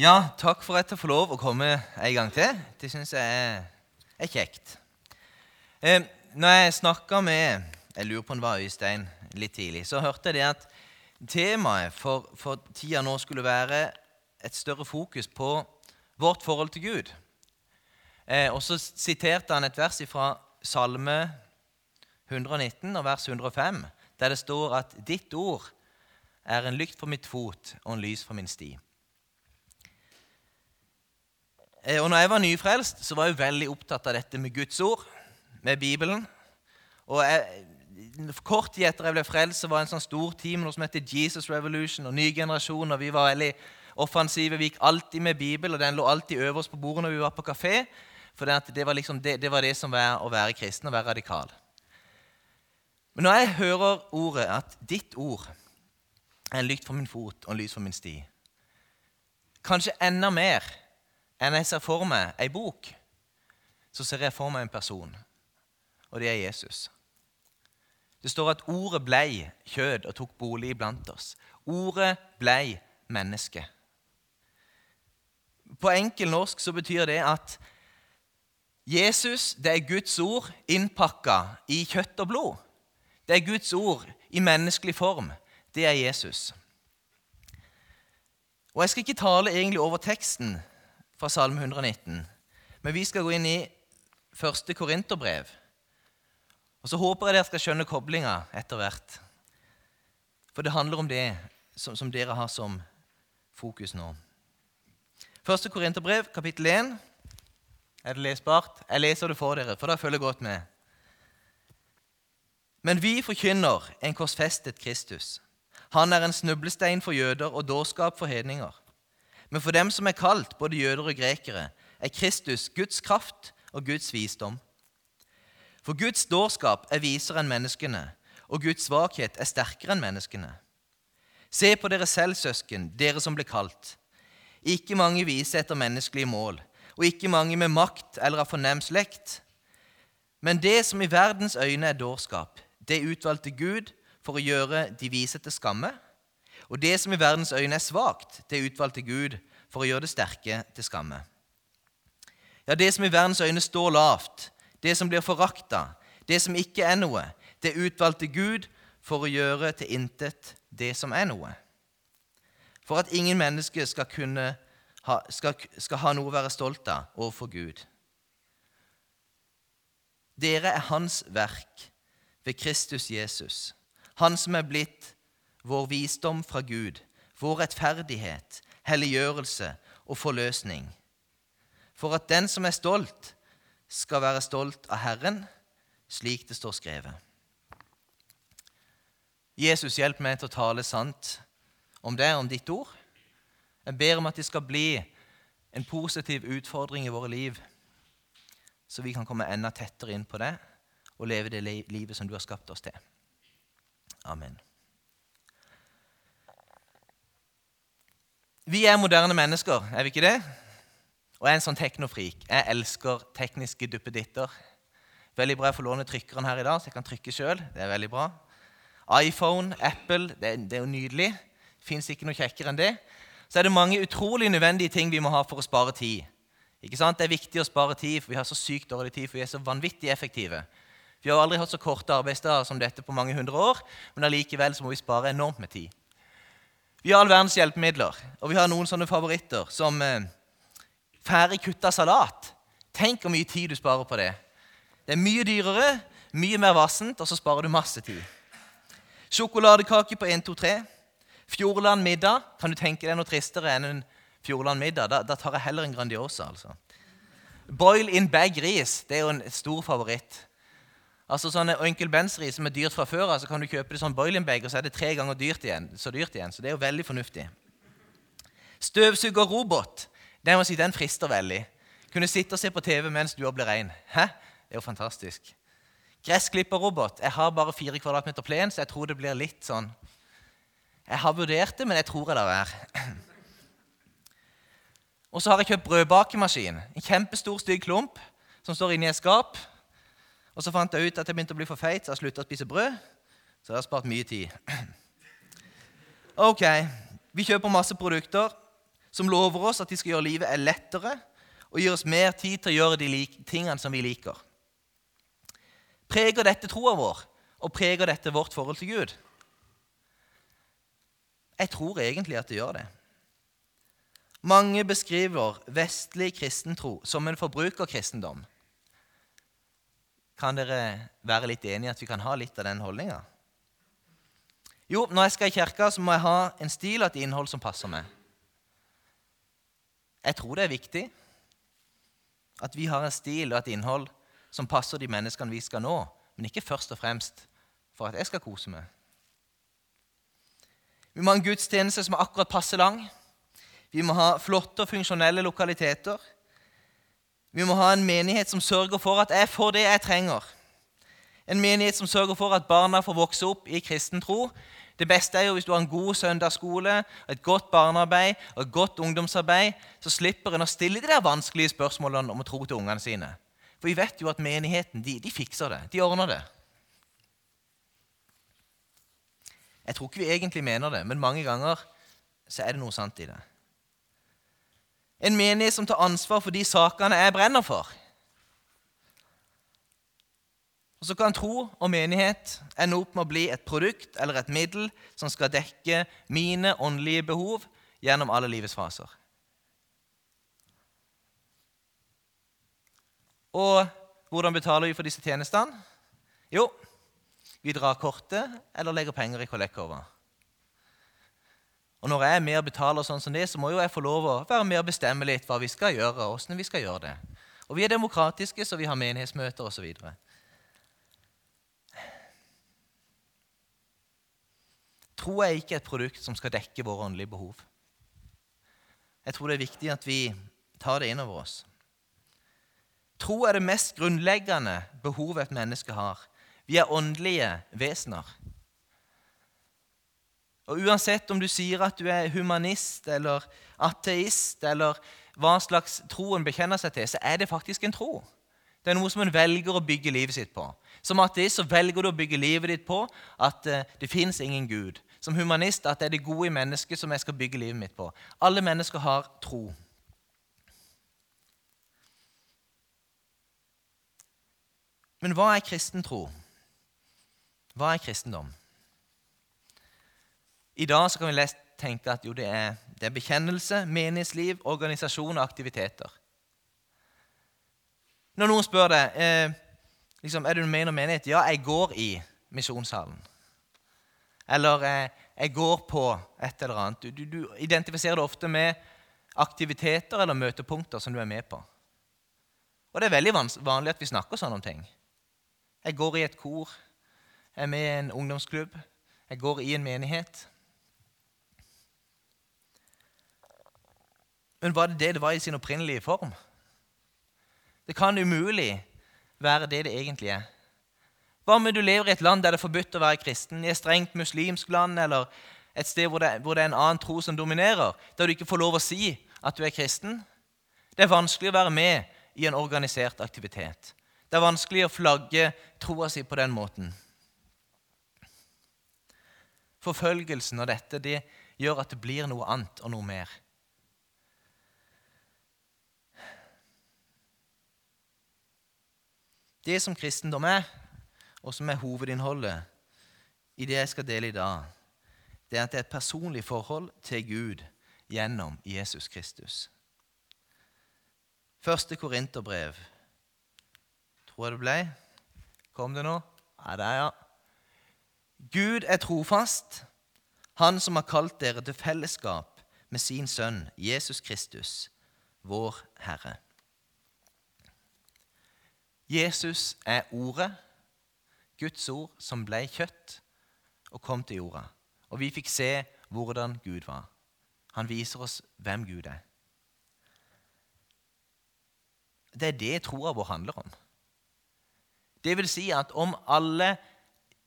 Ja, takk for at jeg får lov å komme en gang til. Det syns jeg er, kjekt. Eh, når jeg snakka med jeg lurer på om det var Øystein litt tidlig, så hørte jeg at temaet for, for tida nå skulle være et større fokus på vårt forhold til Gud. Eh, og så siterte han et vers fra Salme 119 og vers 105, der det står at 'ditt ord er en lykt for mitt fot og en lys for min sti'. Eh, og når jeg var nyfrelst, så var jeg veldig opptatt av dette med Guds ord, med Bibelen. Og jeg, Kort tid etter jeg ble frelst, så var det en sånn stor team noe som heter Jesus Revolution og Ny generasjon. og Vi var veldig offensive. Vi gikk alltid med Bibel, og den lå alltid øverst på bordet når vi var på kafé. For det var, liksom det, det, var det som var å være kristen, og være radikal. Men når jeg hører ordet at 'ditt ord er en lykt for min fot og en lys for min sti', kanskje enda mer enn jeg ser for meg ei bok, så ser jeg for meg en person, og det er Jesus. Det står at ordet blei kjød og tok bolig iblant oss. Ordet blei menneske. På enkel norsk så betyr det at Jesus det er Guds ord innpakka i kjøtt og blod. Det er Guds ord i menneskelig form. Det er Jesus. Og Jeg skal ikke tale egentlig over teksten fra Salme 119, men vi skal gå inn i første Korinterbrev. Og Så håper jeg dere skal skjønne koblinga etter hvert. For det handler om det som, som dere har som fokus nå. Første Korinterbrev, kapittel 1. Er det lesbart? Jeg leser det for dere, for da følger jeg godt med. Men vi forkynner en korsfestet Kristus. Han er en snublestein for jøder og dårskap for hedninger. Men for dem som er kalt, både jøder og grekere, er Kristus Guds kraft og Guds visdom. For Guds dårskap er visere enn menneskene, og Guds svakhet er sterkere enn menneskene. Se på dere selv, søsken, dere som ble kalt. Ikke mange vise etter menneskelige mål, og ikke mange med makt eller av fornem slekt. Men det som i verdens øyne er dårskap, det utvalgte Gud for å gjøre de vise til skamme. Og det som i verdens øyne er svakt, det utvalgte Gud for å gjøre det sterke til skamme. Ja, det som i verdens øyne står lavt, det som blir forakta, det som ikke er noe, det utvalgte Gud for å gjøre til intet det som er noe. For at ingen mennesker skal, ha, skal, skal ha noe å være stolt av overfor Gud. Dere er Hans verk ved Kristus Jesus, Han som er blitt vår visdom fra Gud, vår rettferdighet, helliggjørelse og forløsning. For at den som er stolt, skal være stolt av Herren, slik det står skrevet. Jesus, hjelp meg til å tale sant om det, om ditt ord. Jeg ber om at det skal bli en positiv utfordring i våre liv, så vi kan komme enda tettere inn på det og leve det livet som du har skapt oss til. Amen. Vi er moderne mennesker, er vi ikke det? Og jeg er en sånn teknofrik. Jeg elsker tekniske duppeditter. Veldig bra jeg får låne trykkeren her i dag, så jeg kan trykke sjøl. Det er veldig bra. iPhone, Apple, det, det er jo nydelig. Fins ikke noe kjekkere enn det. Så er det mange utrolig nødvendige ting vi må ha for å spare tid. Ikke sant? Det er viktig å spare tid, for vi har så sykt dårlig tid, for vi er så vanvittig effektive. Vi har aldri hatt så korte arbeidsdager som dette på mange hundre år, men allikevel må vi spare enormt med tid. Vi har all verdens hjelpemidler, og vi har noen sånne favoritter som eh, ferdig kutta salat. Tenk hvor mye tid du sparer på det. Det er mye dyrere, mye mer vassent, og så sparer du masse tid. Sjokoladekake på 1, 2, 3. Fjordland middag. Kan du tenke deg noe tristere enn en Fjordland middag? Da, da tar jeg heller en Grandiosa. altså. Boil in bag ris det er jo en stor favoritt. Altså sånne Onkel Bens-ris som er dyrt fra før av, så kan du kjøpe det sånn boiling bag, og så er det tre ganger dyrt igjen, så dyrt igjen. Så det er jo veldig fornuftig. Støvsugerrobot. Den, må si, den frister veldig. Kunne sitte og se på TV mens du blir rein. Hæ? Det er jo fantastisk. Gressklipperrobot. Jeg har bare fire kvadratmeter plen, så jeg tror det blir litt sånn Jeg har vurdert det, men jeg tror jeg lar være. Og så har jeg kjøpt brødbakemaskin. En kjempestor, stygg klump som står inni et skap. Og så fant jeg ut at jeg begynte å bli for feit, så jeg slutta å spise brød. Så jeg har spart mye tid. Ok, Vi kjøper masse produkter som lover oss at de skal gjøre livet lettere og gi oss mer tid til å gjøre de tingene som vi liker. Preger dette troa vår, og preger dette vårt forhold til Gud? Jeg tror egentlig at det gjør det. Mange beskriver vestlig kristentro som en forbrukerkristendom. Kan dere være litt enige i at vi kan ha litt av den holdninga? Jo, når jeg skal i kirka, så må jeg ha en stil og et innhold som passer meg. Jeg tror det er viktig at vi har en stil og et innhold som passer de menneskene vi skal nå, men ikke først og fremst for at jeg skal kose meg. Vi må ha en gudstjeneste som er akkurat passe lang. Vi må ha flotte og funksjonelle lokaliteter. Vi må ha en menighet som sørger for at jeg får det jeg trenger. En menighet som sørger for at barna får vokse opp i kristen tro. Det beste er jo hvis du har en god søndagsskole, et godt barnearbeid og et godt ungdomsarbeid. Så slipper en å stille de der vanskelige spørsmålene om å tro til ungene sine. For vi vet jo at menigheten de, de fikser det. De ordner det. Jeg tror ikke vi egentlig mener det, men mange ganger så er det noe sant i det. En menighet som tar ansvar for de sakene jeg brenner for. Og Så kan tro og menighet ende opp med å bli et produkt eller et middel som skal dekke mine åndelige behov gjennom alle livets faser. Og hvordan betaler vi for disse tjenestene? Jo, vi drar kortet eller legger penger i kollektkorva. Og når jeg er med og betaler sånn som det, så må jo jeg få lov å være med og bestemme litt hva vi skal gjøre, og hvordan vi skal gjøre det. Og vi er demokratiske, så vi har menighetsmøter osv. Tro er ikke et produkt som skal dekke våre åndelige behov. Jeg tror det er viktig at vi tar det inn over oss. Tro er det mest grunnleggende behovet et menneske har. Vi er åndelige vesener. Og Uansett om du sier at du er humanist eller ateist, eller hva slags tro en bekjenner seg til, så er det faktisk en tro. Det er noe som en velger å bygge livet sitt på. Som ateist så velger du å bygge livet ditt på at uh, det fins ingen Gud. Som humanist at det er det gode i mennesket som jeg skal bygge livet mitt på. Alle mennesker har tro. Men hva er kristen tro? Hva er kristendom? I dag kan vi lest tenke at jo, det, er, det er bekjennelse, menighetsliv, organisasjon og aktiviteter. Når noen spør deg eh, liksom, er du med i noen menighet, ja, jeg går i misjonssalen. Eller eh, jeg går på et eller annet. Du, du, du, identifiserer det ofte med aktiviteter eller møtepunkter som du er med på. Og det er veldig vanlig at vi snakker sånn om ting. Jeg går i et kor, jeg er med i en ungdomsklubb, jeg går i en menighet. Men var det det det var i sin opprinnelige form? Det kan umulig være det det egentlig er. Hva om du lever i et land der det er forbudt å være kristen, i et strengt muslimsk land eller et sted hvor det, hvor det er en annen tro som dominerer, der du ikke får lov å si at du er kristen? Det er vanskelig å være med i en organisert aktivitet. Det er vanskelig å flagge troa si på den måten. Forfølgelsen av dette det gjør at det blir noe annet og noe mer. Det som kristendom er, og som er hovedinnholdet i det jeg skal dele i dag, det er at det er et personlig forhold til Gud gjennom Jesus Kristus. Første Korinterbrev tror jeg det ble. Kom det nå? Ja, det er ja. Gud er trofast, Han som har kalt dere til fellesskap med sin Sønn Jesus Kristus, vår Herre. Jesus er Ordet, Guds ord, som ble kjøtt og kom til jorda. Og vi fikk se hvordan Gud var. Han viser oss hvem Gud er. Det er det troa vår handler om. Det vil si at om alle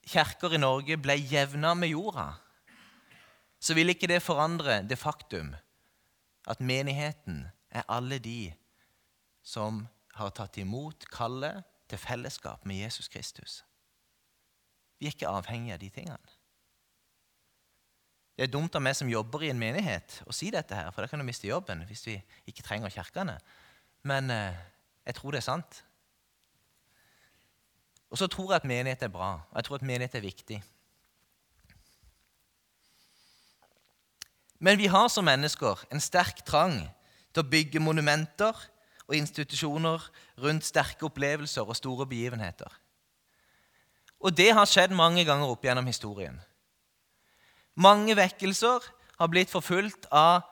kirker i Norge ble jevna med jorda, så vil ikke det forandre det faktum at menigheten er alle de som har tatt imot kallet til fellesskap med Jesus Kristus. Vi er ikke avhengige av de tingene. Det er dumt av meg som jobber i en menighet, å si dette, her, for da kan du miste jobben hvis vi ikke trenger kirkene. Men eh, jeg tror det er sant. Og så tror jeg at menighet er bra, og jeg tror at menighet er viktig. Men vi har som mennesker en sterk trang til å bygge monumenter og institusjoner rundt sterke opplevelser og store begivenheter. Og det har skjedd mange ganger opp gjennom historien. Mange vekkelser har blitt forfulgt av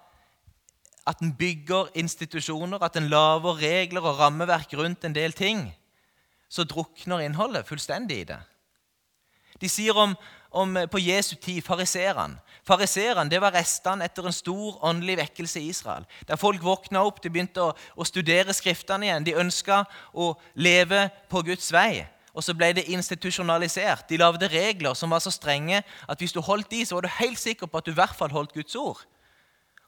at en bygger institusjoner, at en lager regler og rammeverk rundt en del ting. Så drukner innholdet fullstendig i det. De sier om, om på Jesu tid fariserene. Fariserene var restene etter en stor åndelig vekkelse i Israel. Der folk våkna opp, de begynte å, å studere Skriftene igjen. De ønska å leve på Guds vei. Og så ble det institusjonalisert. De lagde regler som var så strenge at hvis du holdt de, så var du helt sikker på at du i hvert fall holdt Guds ord.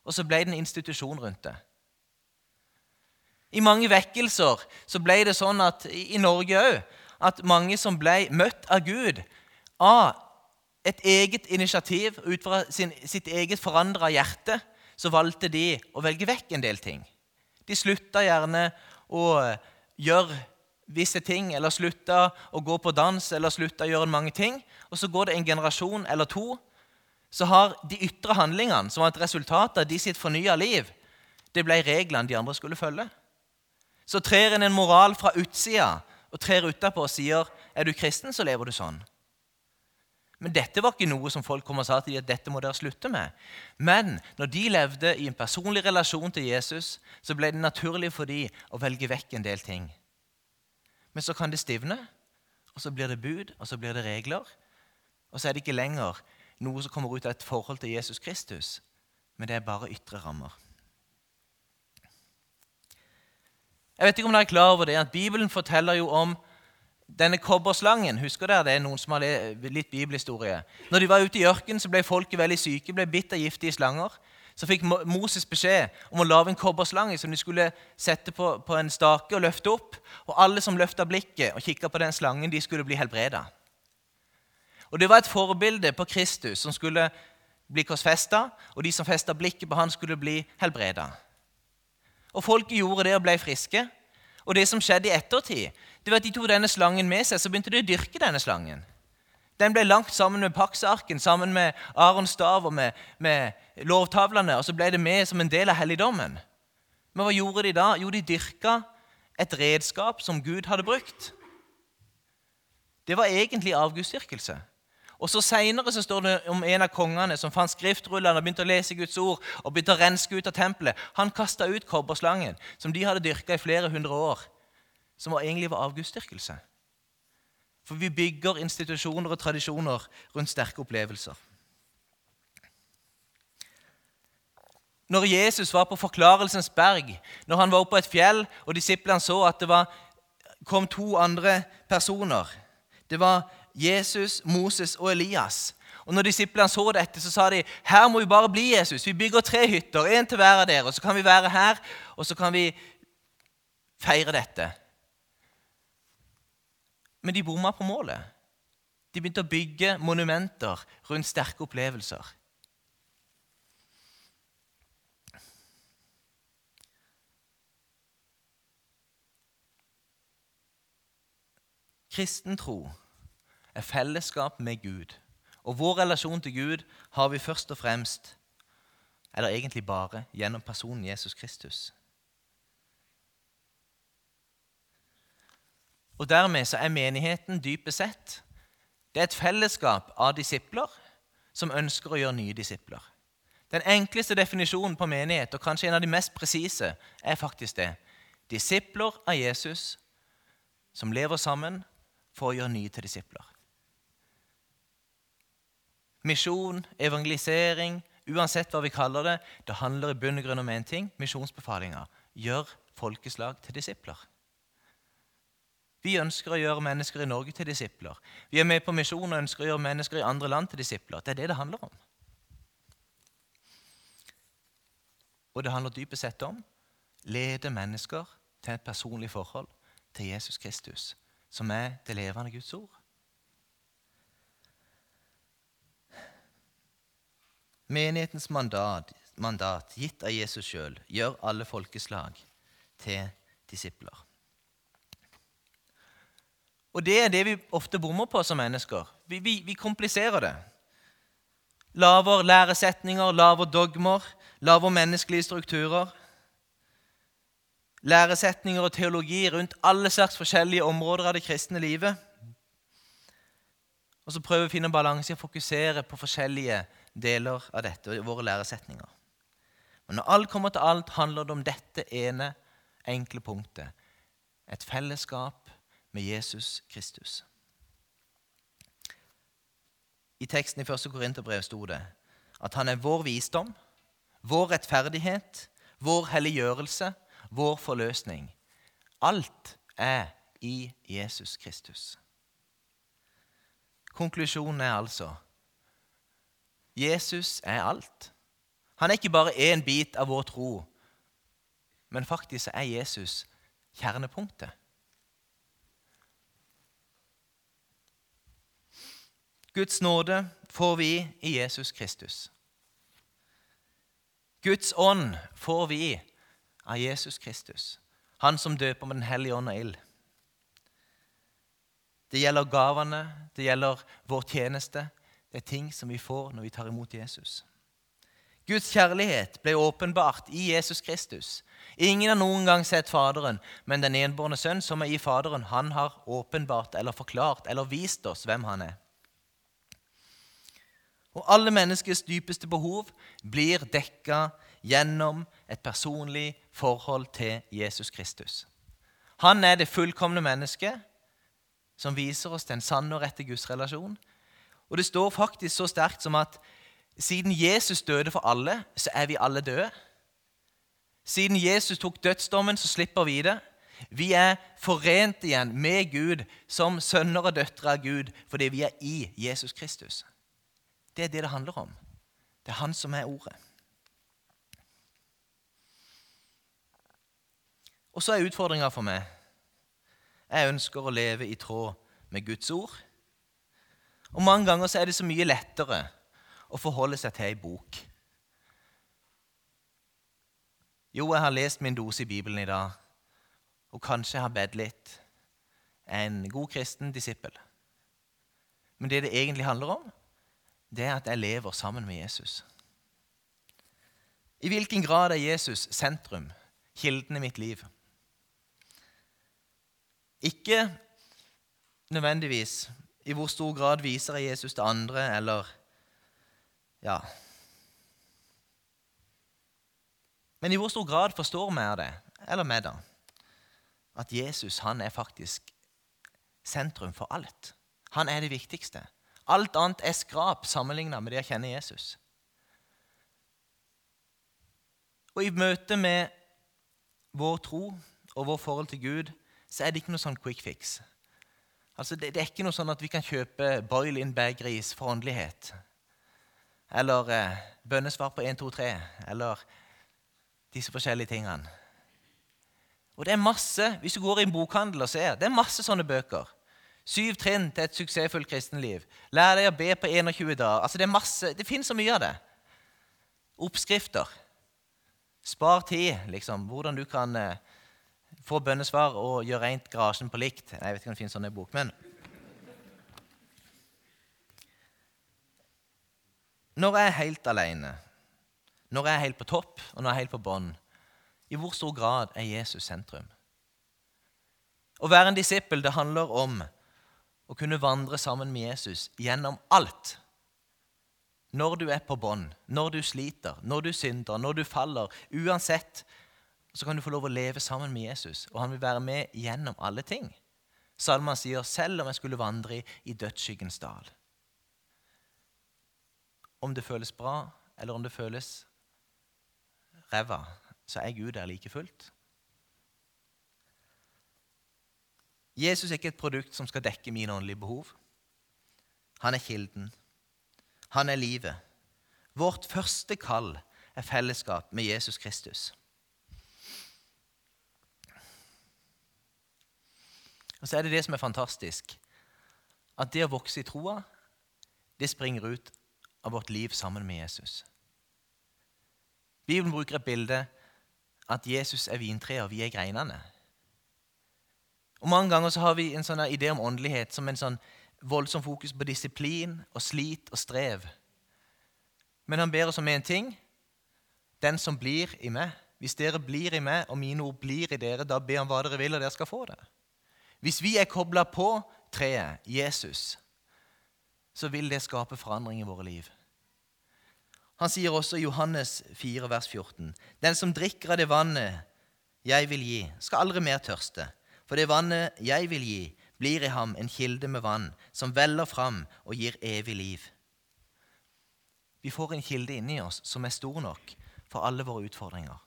Og så ble det en institusjon rundt det. I mange vekkelser så ble det sånn at i Norge òg at mange som ble møtt av Gud av et eget initiativ, ut fra sin, sitt eget forandra hjerte, så valgte de å velge vekk en del ting. De slutta gjerne å gjøre visse ting, eller slutta å gå på dans eller slutta å gjøre mange ting. Og så går det en generasjon eller to, så har de ytre handlingene, som var et resultat av de sitt fornya liv, det ble reglene de andre skulle følge. Så trer en en moral fra utsida og trer utapå og sier er du kristen, så lever du sånn. Men dette var ikke noe som folk kom og sa til dem at dette må dere slutte med. Men når de levde i en personlig relasjon til Jesus, så ble det naturlig for dem å velge vekk en del ting. Men så kan det stivne, og så blir det bud, og så blir det regler. Og så er det ikke lenger noe som kommer ut av et forhold til Jesus Kristus, men det er bare ytre rammer. Jeg vet ikke om dere er klar over det, at Bibelen forteller jo om denne kobberslangen. Husker dere det? er Noen som har litt bibelhistorie. Når de var ute i ørkenen, så ble folket veldig syke, ble bitt av giftige slanger så fikk Moses beskjed om å lage en kobberslange som de skulle sette på, på en stake og løfte opp. Og alle som løfta blikket og kikka på den slangen, de skulle bli helbreda. Og Det var et forbilde på Kristus som skulle bli korsfesta, og de som festa blikket på han skulle bli helbreda. Og Folket gjorde det og ble friske. Og det som skjedde i ettertid, det var at de tok denne slangen med seg, så begynte de å dyrke denne slangen. Den ble langt sammen med paksarken, sammen med Arons stav og med, med, lovtavlene. Og så ble det med som en del av helligdommen. Men hva gjorde de da? Jo, de dyrka et redskap som Gud hadde brukt. Det var egentlig avgudsdyrkelse. Og så Seinere står det om en av kongene som fant skriftrullene og begynte å lese Guds ord og begynte å renske ut av tempelet. Han kasta ut kobberslangen, som de hadde dyrka i flere hundre år, som egentlig var avgudsdyrkelse. For vi bygger institusjoner og tradisjoner rundt sterke opplevelser. Når Jesus var på Forklarelsens berg, når han var oppe på et fjell, og disiplene så at det var, kom to andre personer Det var Jesus, Moses og Elias. Og når disiplene så dette, så sa de her må vi bare bli Jesus. Vi bygger tre hytter, én til hver av dere. og Så kan vi være her, og så kan vi feire dette. Men de bomma på målet. De begynte å bygge monumenter rundt sterke opplevelser. Kristen tro er fellesskap med Gud. Og vår relasjon til Gud har vi først og fremst, eller egentlig bare, gjennom personen Jesus Kristus. Og Dermed så er menigheten dypest sett det er et fellesskap av disipler som ønsker å gjøre nye disipler. Den enkleste definisjonen på menighet, og kanskje en av de mest presise, er faktisk det. Disipler av Jesus som lever sammen for å gjøre nye til disipler. Misjon, evangelisering, uansett hva vi kaller det, det handler i bunn og grunn om én ting misjonsbefalinga. Gjør folkeslag til disipler. Vi ønsker å gjøre mennesker i Norge til disipler. Vi er med på misjon og ønsker å gjøre mennesker i andre land til disipler. Det er det det handler om. Og det handler dypest sett om lede mennesker til et personlig forhold til Jesus Kristus, som er det levende Guds ord. Menighetens mandat, mandat gitt av Jesus sjøl, gjør alle folkeslag til disipler. Og det er det vi ofte bommer på som mennesker. Vi, vi, vi kompliserer det. Laver læresetninger, laver dogmer, laver menneskelige strukturer. Læresetninger og teologi rundt alle slags forskjellige områder av det kristne livet. Og så prøver vi å finne balanse å fokusere på forskjellige deler av dette, våre læresetninger. Men når alt kommer til alt, handler det om dette ene enkle punktet. Et fellesskap med Jesus Kristus. I teksten i 1. Korinterbrev sto det at han er vår visdom, vår rettferdighet, vår helliggjørelse, vår forløsning. Alt er i Jesus Kristus. Konklusjonen er altså Jesus er alt. Han er ikke bare én bit av vår tro, men faktisk er Jesus kjernepunktet. Guds nåde får vi i Jesus Kristus. Guds ånd får vi av Jesus Kristus, han som døper med Den hellige ånd og ild. Det gjelder gavene, det gjelder vår tjeneste. Det er ting som vi får når vi tar imot Jesus. Guds kjærlighet ble åpenbart i Jesus Kristus. Ingen har noen gang sett Faderen, men den enbårne sønn som er i Faderen, han har åpenbart eller forklart eller vist oss hvem han er. Og alle menneskets dypeste behov blir dekka gjennom et personlig forhold til Jesus Kristus. Han er det fullkomne mennesket som viser oss den sanne og rette gudsrelasjon. Og det står faktisk så sterkt som at siden Jesus døde for alle, så er vi alle døde. Siden Jesus tok dødsdommen, så slipper vi det. Vi er forent igjen med Gud som sønner og døtre av Gud fordi vi er i Jesus Kristus. Det er det det handler om. Det er han som er ordet. Og så er utfordringa for meg Jeg ønsker å leve i tråd med Guds ord. Og mange ganger så er det så mye lettere å forholde seg til ei bok. Jo, jeg har lest min dose i Bibelen i dag, og kanskje jeg har bedt litt. En god kristen disippel. Men det det egentlig handler om, det er at jeg lever sammen med Jesus. I hvilken grad er Jesus sentrum, kilden i mitt liv? Ikke nødvendigvis i hvor stor grad viser jeg Jesus til andre, eller ja Men i hvor stor grad forstår vi det, eller vi, da, at Jesus han er faktisk sentrum for alt? Han er det viktigste. Alt annet er skrap sammenlignet med det å kjenne Jesus. Og i møte med vår tro og vår forhold til Gud så er det ikke noe sånn quick fix. Altså, det, det, er ikke noe sånn at vi kan kjøpe boil-in bag-ris for åndelighet. Eller eh, bønnesvar på 1, 2, 3. Eller disse forskjellige tingene. Og det er masse, Hvis du går i en bokhandel og ser, det er masse sånne bøker. Syv trinn til et suksessfullt kristenliv. Lær deg å be på 21 dager. Altså, Det er masse, det finnes så mye av det. Oppskrifter. Spar tid, liksom. Hvordan du kan eh, få bønnesvar og gjøre rent garasjen på likt. Jeg vet ikke om det finnes sånne i bok, men Når jeg er helt alene, når jeg er helt på topp, og når jeg er helt på bånn, i hvor stor grad er Jesus sentrum? Å være en disippel det handler om å kunne vandre sammen med Jesus gjennom alt. Når du er på bånn, når du sliter, når du synder, når du faller, uansett så kan du få lov å leve sammen med Jesus, og han vil være med gjennom alle ting. Salman sier, 'Selv om jeg skulle vandre i dødsskyggens dal'. Om det føles bra, eller om det føles ræva, så er Gud der like fullt. Jesus er ikke et produkt som skal dekke mine åndelige behov. Han er kilden. Han er livet. Vårt første kall er fellesskap med Jesus Kristus. Og så er det det som er fantastisk, at det å vokse i troa, det springer ut av vårt liv sammen med Jesus. Bibelen bruker et bilde at Jesus er vintreet, og vi er greinene. Og Mange ganger så har vi en sånn idé om åndelighet som en sånn voldsom fokus på disiplin og slit og strev. Men han ber oss om én ting. Den som blir i meg. Hvis dere blir i meg, og mine ord blir i dere, da ber han hva dere vil, og dere skal få det. Hvis vi er kobla på treet, Jesus, så vil det skape forandring i våre liv. Han sier også i Johannes 4, vers 14.: Den som drikker av det vannet jeg vil gi, skal aldri mer tørste. For det vannet jeg vil gi, blir i ham en kilde med vann som veller fram og gir evig liv. Vi får en kilde inni oss som er stor nok for alle våre utfordringer.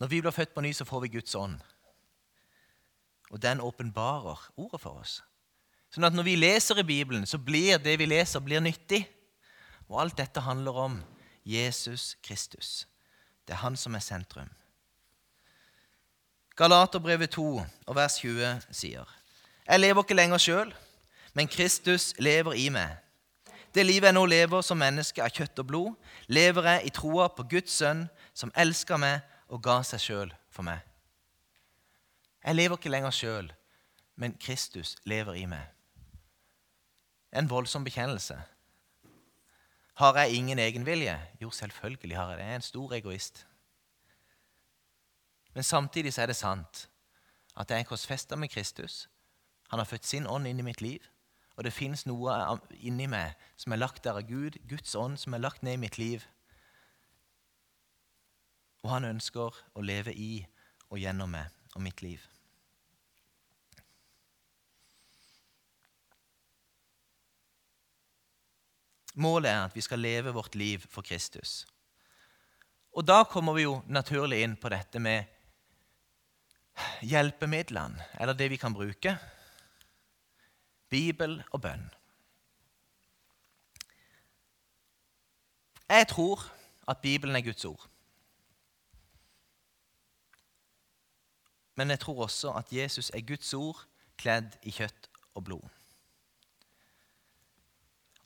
Når vi blir født på ny, så får vi Guds ånd. Og den åpenbarer ordet for oss. Sånn at når vi leser i Bibelen, så blir det vi leser, blir nyttig. Og alt dette handler om Jesus Kristus. Det er han som er sentrum. Galaterbrevet 2 og vers 20 sier Jeg lever ikke lenger sjøl, men Kristus lever i meg. Det livet jeg nå lever som menneske av kjøtt og blod, lever jeg i troa på Guds sønn, som elsker meg og ga seg sjøl for meg. Jeg lever ikke lenger sjøl, men Kristus lever i meg. En voldsom bekjennelse. Har jeg ingen egenvilje? Jo, selvfølgelig har jeg det. Jeg er en stor egoist. Men samtidig så er det sant at jeg er korsfesta med Kristus. Han har født sin ånd inn i mitt liv. Og det fins noe inni meg som er lagt der av Gud, Guds ånd, som er lagt ned i mitt liv. Og han ønsker å leve i og gjennom meg og mitt liv. Målet er at vi skal leve vårt liv for Kristus. Og da kommer vi jo naturlig inn på dette med hjelpemidlene, eller det vi kan bruke. Bibel og bønn. Jeg tror at Bibelen er Guds ord. Men jeg tror også at Jesus er Guds ord kledd i kjøtt og blod.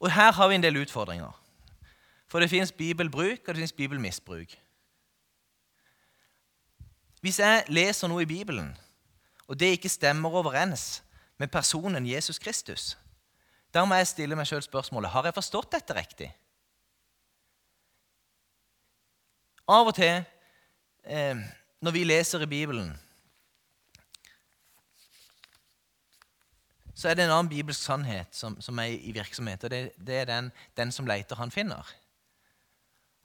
Og her har vi en del utfordringer. For det fins bibelbruk, og det fins bibelmisbruk. Hvis jeg leser noe i Bibelen, og det ikke stemmer overens med personen Jesus Kristus, da må jeg stille meg sjøl spørsmålet har jeg forstått dette riktig. Av og til eh, når vi leser i Bibelen, så er det en annen bibelsk sannhet som, som er i virksomhet. og Det, det er den, den, som leter, han finner.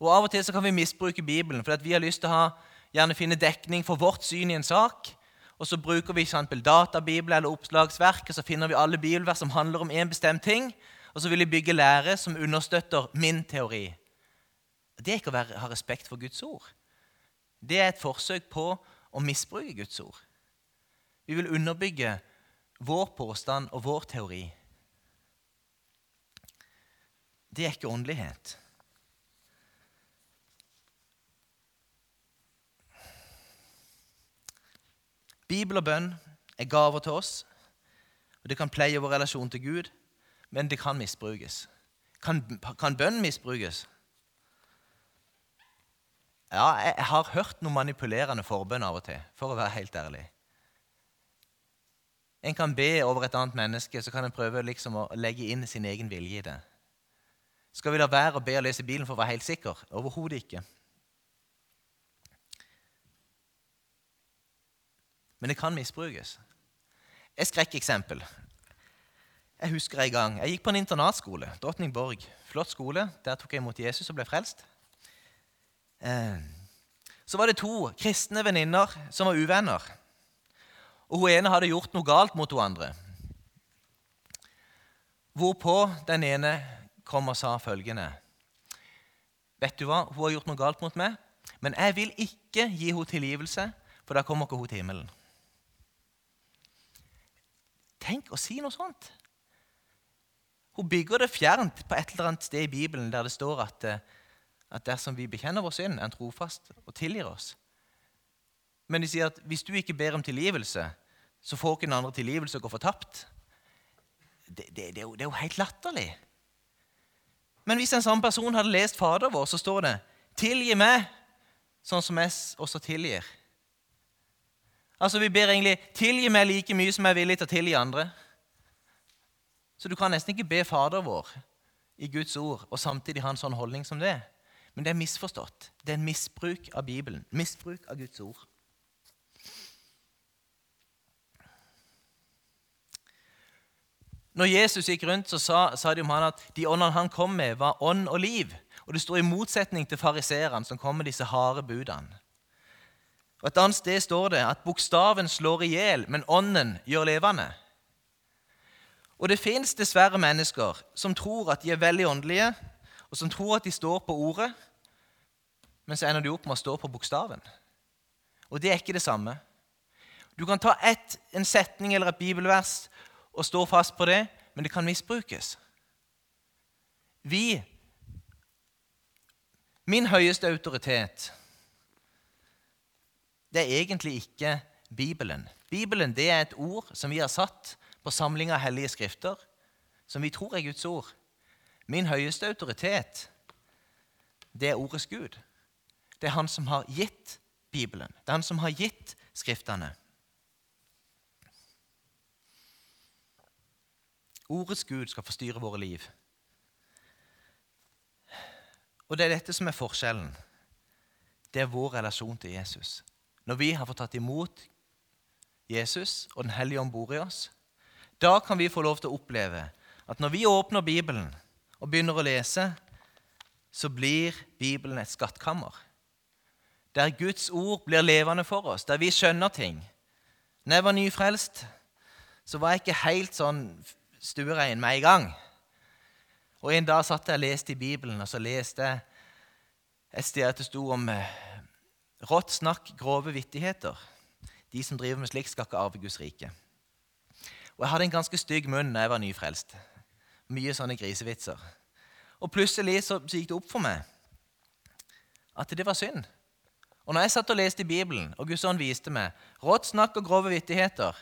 Og Av og til så kan vi misbruke Bibelen fordi vi har lyst til å ha, gjerne finne dekning for vårt syn i en sak. Og Så bruker vi eksempel databibel eller oppslagsverk, og så finner vi alle bibelvers som handler om en bestemt ting. Og så vil vi bygge lære som understøtter min teori. Det er ikke å være, ha respekt for Guds ord. Det er et forsøk på å misbruke Guds ord. Vi vil underbygge vår påstand og vår teori. Det er ikke åndelighet. Bibel og bønn er gaver til oss, og det kan pleie vår relasjon til Gud, men det kan misbrukes. Kan, kan bønn misbrukes? Ja, jeg har hørt noe manipulerende forbønn av og til, for å være helt ærlig. En kan be over et annet menneske, så kan en prøve liksom å legge inn sin egen vilje i det. Skal vi la være å be og lese Bibelen for å være helt sikker? Overhodet ikke. Men det kan misbrukes. Et skrekkeksempel. Jeg husker en gang. Jeg gikk på en internatskole. Drottningborg. Flott skole. Der tok jeg imot Jesus og ble frelst. Eh, så var det to kristne venninner som var uvenner og hun ene hadde gjort noe galt mot hun andre. Hvorpå den ene kom og sa følgende Vet du hva, hun har gjort noe galt mot meg, men jeg vil ikke gi henne tilgivelse, for da kommer ikke hun til himmelen. Tenk å si noe sånt! Hun bygger det fjernt på et eller annet sted i Bibelen der det står at, eh, at dersom vi bekjenner vår synd, er han trofast og tilgir oss. Men de sier at hvis du ikke ber om tilgivelse, så får ikke den andre tilgivelse og går fortapt. Det, det, det, er jo, det, er jo, helt latterlig. Men hvis en samme person hadde lest Fader vår, så står det Tilgi meg, sånn som jeg også tilgir. Altså, Vi ber egentlig 'tilgi meg like mye som jeg er villig til å tilgi andre'. Så du kan nesten ikke be Fader vår i Guds ord og samtidig ha en sånn holdning som det. Men det er misforstått. Det er en misbruk av Bibelen. Misbruk av Guds ord. Når Jesus gikk rundt, så sa, sa de om han at de åndene han kom med, var ånd og liv. Og Det står i motsetning til fariseerne som kom med disse harde budene. Og Et annet sted står det at bokstaven slår i hjel, men ånden gjør levende. Og Det fins dessverre mennesker som tror at de er veldig åndelige, og som tror at de står på ordet, men så ender de opp med å stå på bokstaven. Og det er ikke det samme. Du kan ta ett, en setning eller et bibelvers og stå fast på det, men det kan misbrukes. Vi Min høyeste autoritet det er egentlig ikke Bibelen. Bibelen det er et ord som vi har satt på samling av hellige skrifter, som vi tror er Guds ord. Min høyeste autoritet, det er ordets Gud. Det er han som har gitt Bibelen. Det er han som har gitt Skriftene. Ordets Gud skal forstyrre våre liv. Og det er dette som er forskjellen. Det er vår relasjon til Jesus. Når vi har fått tatt imot Jesus og Den hellige ånd bor i oss, da kan vi få lov til å oppleve at når vi åpner Bibelen og begynner å lese, så blir Bibelen et skattkammer. Der Guds ord blir levende for oss, der vi skjønner ting. Når jeg var nyfrelst, så var jeg ikke helt sånn stuerein med en gang. Og En dag satt jeg og leste i Bibelen, og så leste jeg et sted at det sto om eh, rått snakk, grove vittigheter. De som driver med slikt, skal ikke arve Guds rike. Og Jeg hadde en ganske stygg munn da jeg var nyfrelst. Mye sånne grisevitser. Og plutselig så, gikk det opp for meg at det var synd. Og når jeg satt og leste i Bibelen, og Guds ånd viste meg rått snakk og grove vittigheter,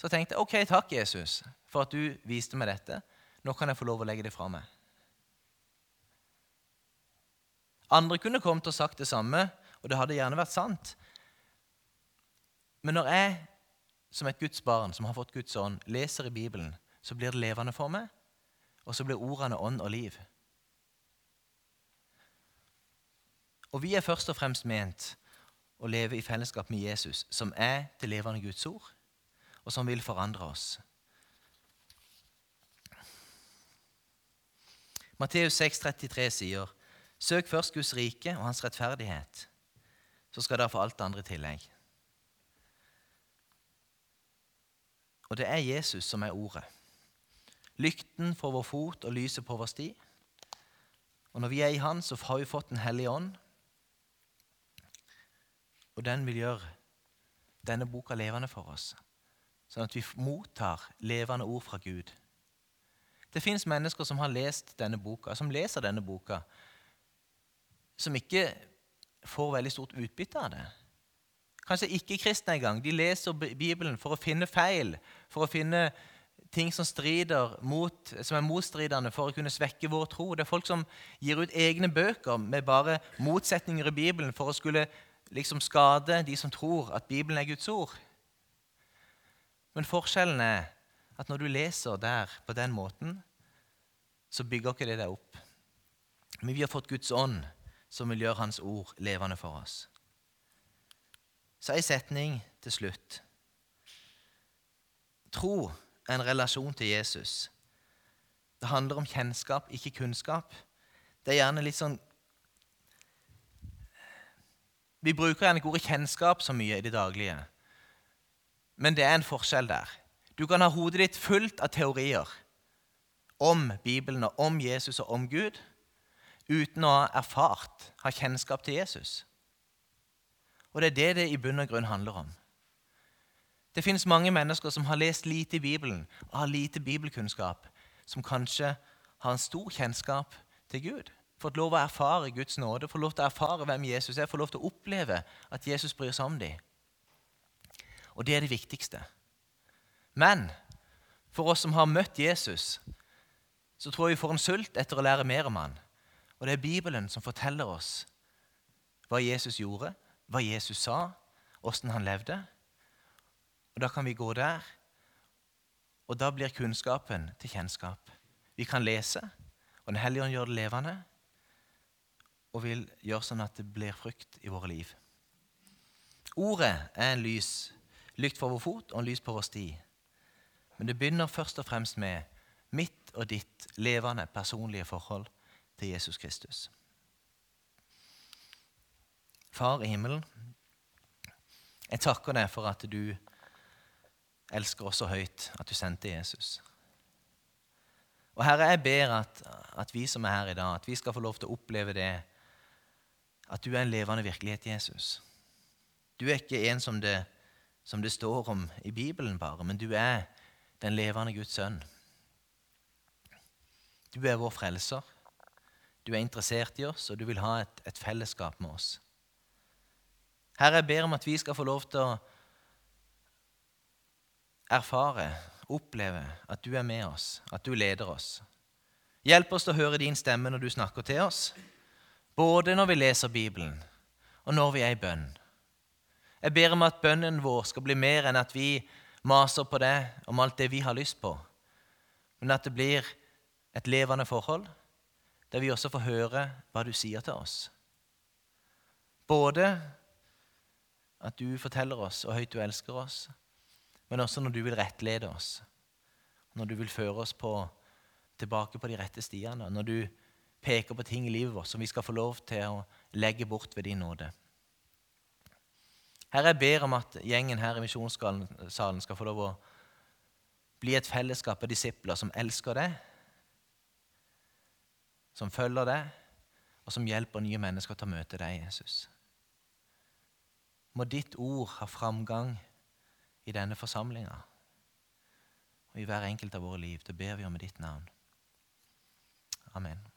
så tenkte jeg ok, takk, Jesus, for at du viste meg dette. Nå kan jeg få lov å legge det fra meg. Andre kunne kommet og sagt det samme, og det hadde gjerne vært sant. Men når jeg, som et Guds barn som har fått Guds ånd, leser i Bibelen, så blir det levende for meg, og så blir ordene ånd og liv. Og vi er først og fremst ment å leve i fellesskap med Jesus, som er til levende Guds ord, og som vil forandre oss. Matteus 6,33 sier Søk først Guds rike og hans rettferdighet, så skal dere få alt det andre i tillegg. Og det er Jesus som er ordet. Lykten for vår fot og lyset på vår sti. Og når vi er i Han, så har vi fått Den hellige ånd. Og den vil gjøre denne boka levende for oss, sånn at vi mottar levende ord fra Gud. Det fins mennesker som har lest denne boka, som leser denne boka, som ikke får veldig stort utbytte av det. Kanskje ikke kristne engang. De leser Bibelen for å finne feil, for å finne ting som, mot, som er motstridende, for å kunne svekke vår tro. Det er folk som gir ut egne bøker med bare motsetninger i Bibelen for å skulle liksom skade de som tror at Bibelen er Guds ord. Men forskjellen er at når du leser der på den måten, så bygger ikke det deg opp. Men vi har fått Guds ånd som vil gjøre Hans ord levende for oss. Så ei setning til slutt. Tro er en relasjon til Jesus. Det handler om kjennskap, ikke kunnskap. Det er gjerne litt sånn Vi bruker gjerne ikke ordet kjennskap så mye i det daglige, men det er en forskjell der. Du kan ha hodet ditt fullt av teorier om Bibelen og om Jesus og om Gud uten å ha erfart, ha kjennskap til Jesus. Og det er det det i bunn og grunn handler om. Det finnes mange mennesker som har lest lite i Bibelen og har lite bibelkunnskap, som kanskje har en stor kjennskap til Gud. Fått lov å erfare Guds nåde, fått lov til å erfare hvem Jesus er, fått lov til å oppleve at Jesus bryr seg om dem. Og det er det viktigste. Men for oss som har møtt Jesus, så tror jeg vi får en sult etter å lære mer om han. Og det er Bibelen som forteller oss hva Jesus gjorde, hva Jesus sa, åssen han levde. Og Da kan vi gå der, og da blir kunnskapen til kjennskap. Vi kan lese, og Den hellige ånd gjør det levende og vil gjøre sånn at det blir frukt i våre liv. Ordet er en lys, lykt for vår fot og en lys på vår sti. Men det begynner først og fremst med mitt og ditt levende, personlige forhold til Jesus Kristus. Far i himmelen, jeg takker deg for at du elsker oss så høyt at du sendte Jesus. Og Herre, jeg ber at, at, vi som er her i dag, at vi skal få lov til å oppleve det at du er en levende virkelighet, Jesus. Du er ikke en som det, som det står om i Bibelen bare, men du er den levende Guds sønn. Du er vår frelser. Du er interessert i oss, og du vil ha et, et fellesskap med oss. Herre, jeg ber om at vi skal få lov til å erfare, oppleve at du er med oss, at du leder oss. Hjelp oss til å høre din stemme når du snakker til oss, både når vi leser Bibelen, og når vi er i bønn. Jeg ber om at bønnen vår skal bli mer enn at vi maser på det om alt det vi har lyst på, men at det blir et levende forhold der vi også får høre hva du sier til oss. Både at du forteller oss hvor høyt du elsker oss, men også når du vil rettlede oss, når du vil føre oss på, tilbake på de rette stiene, når du peker på ting i livet vårt som vi skal få lov til å legge bort ved din nåde. Herre, jeg ber om at gjengen her i misjonssalen skal få lov å bli et fellesskap av disipler som elsker deg, som følger deg, og som hjelper nye mennesker til å møte deg, Jesus. Må ditt ord ha framgang i denne forsamlinga og i hver enkelt av våre liv. Det ber vi om i ditt navn. Amen.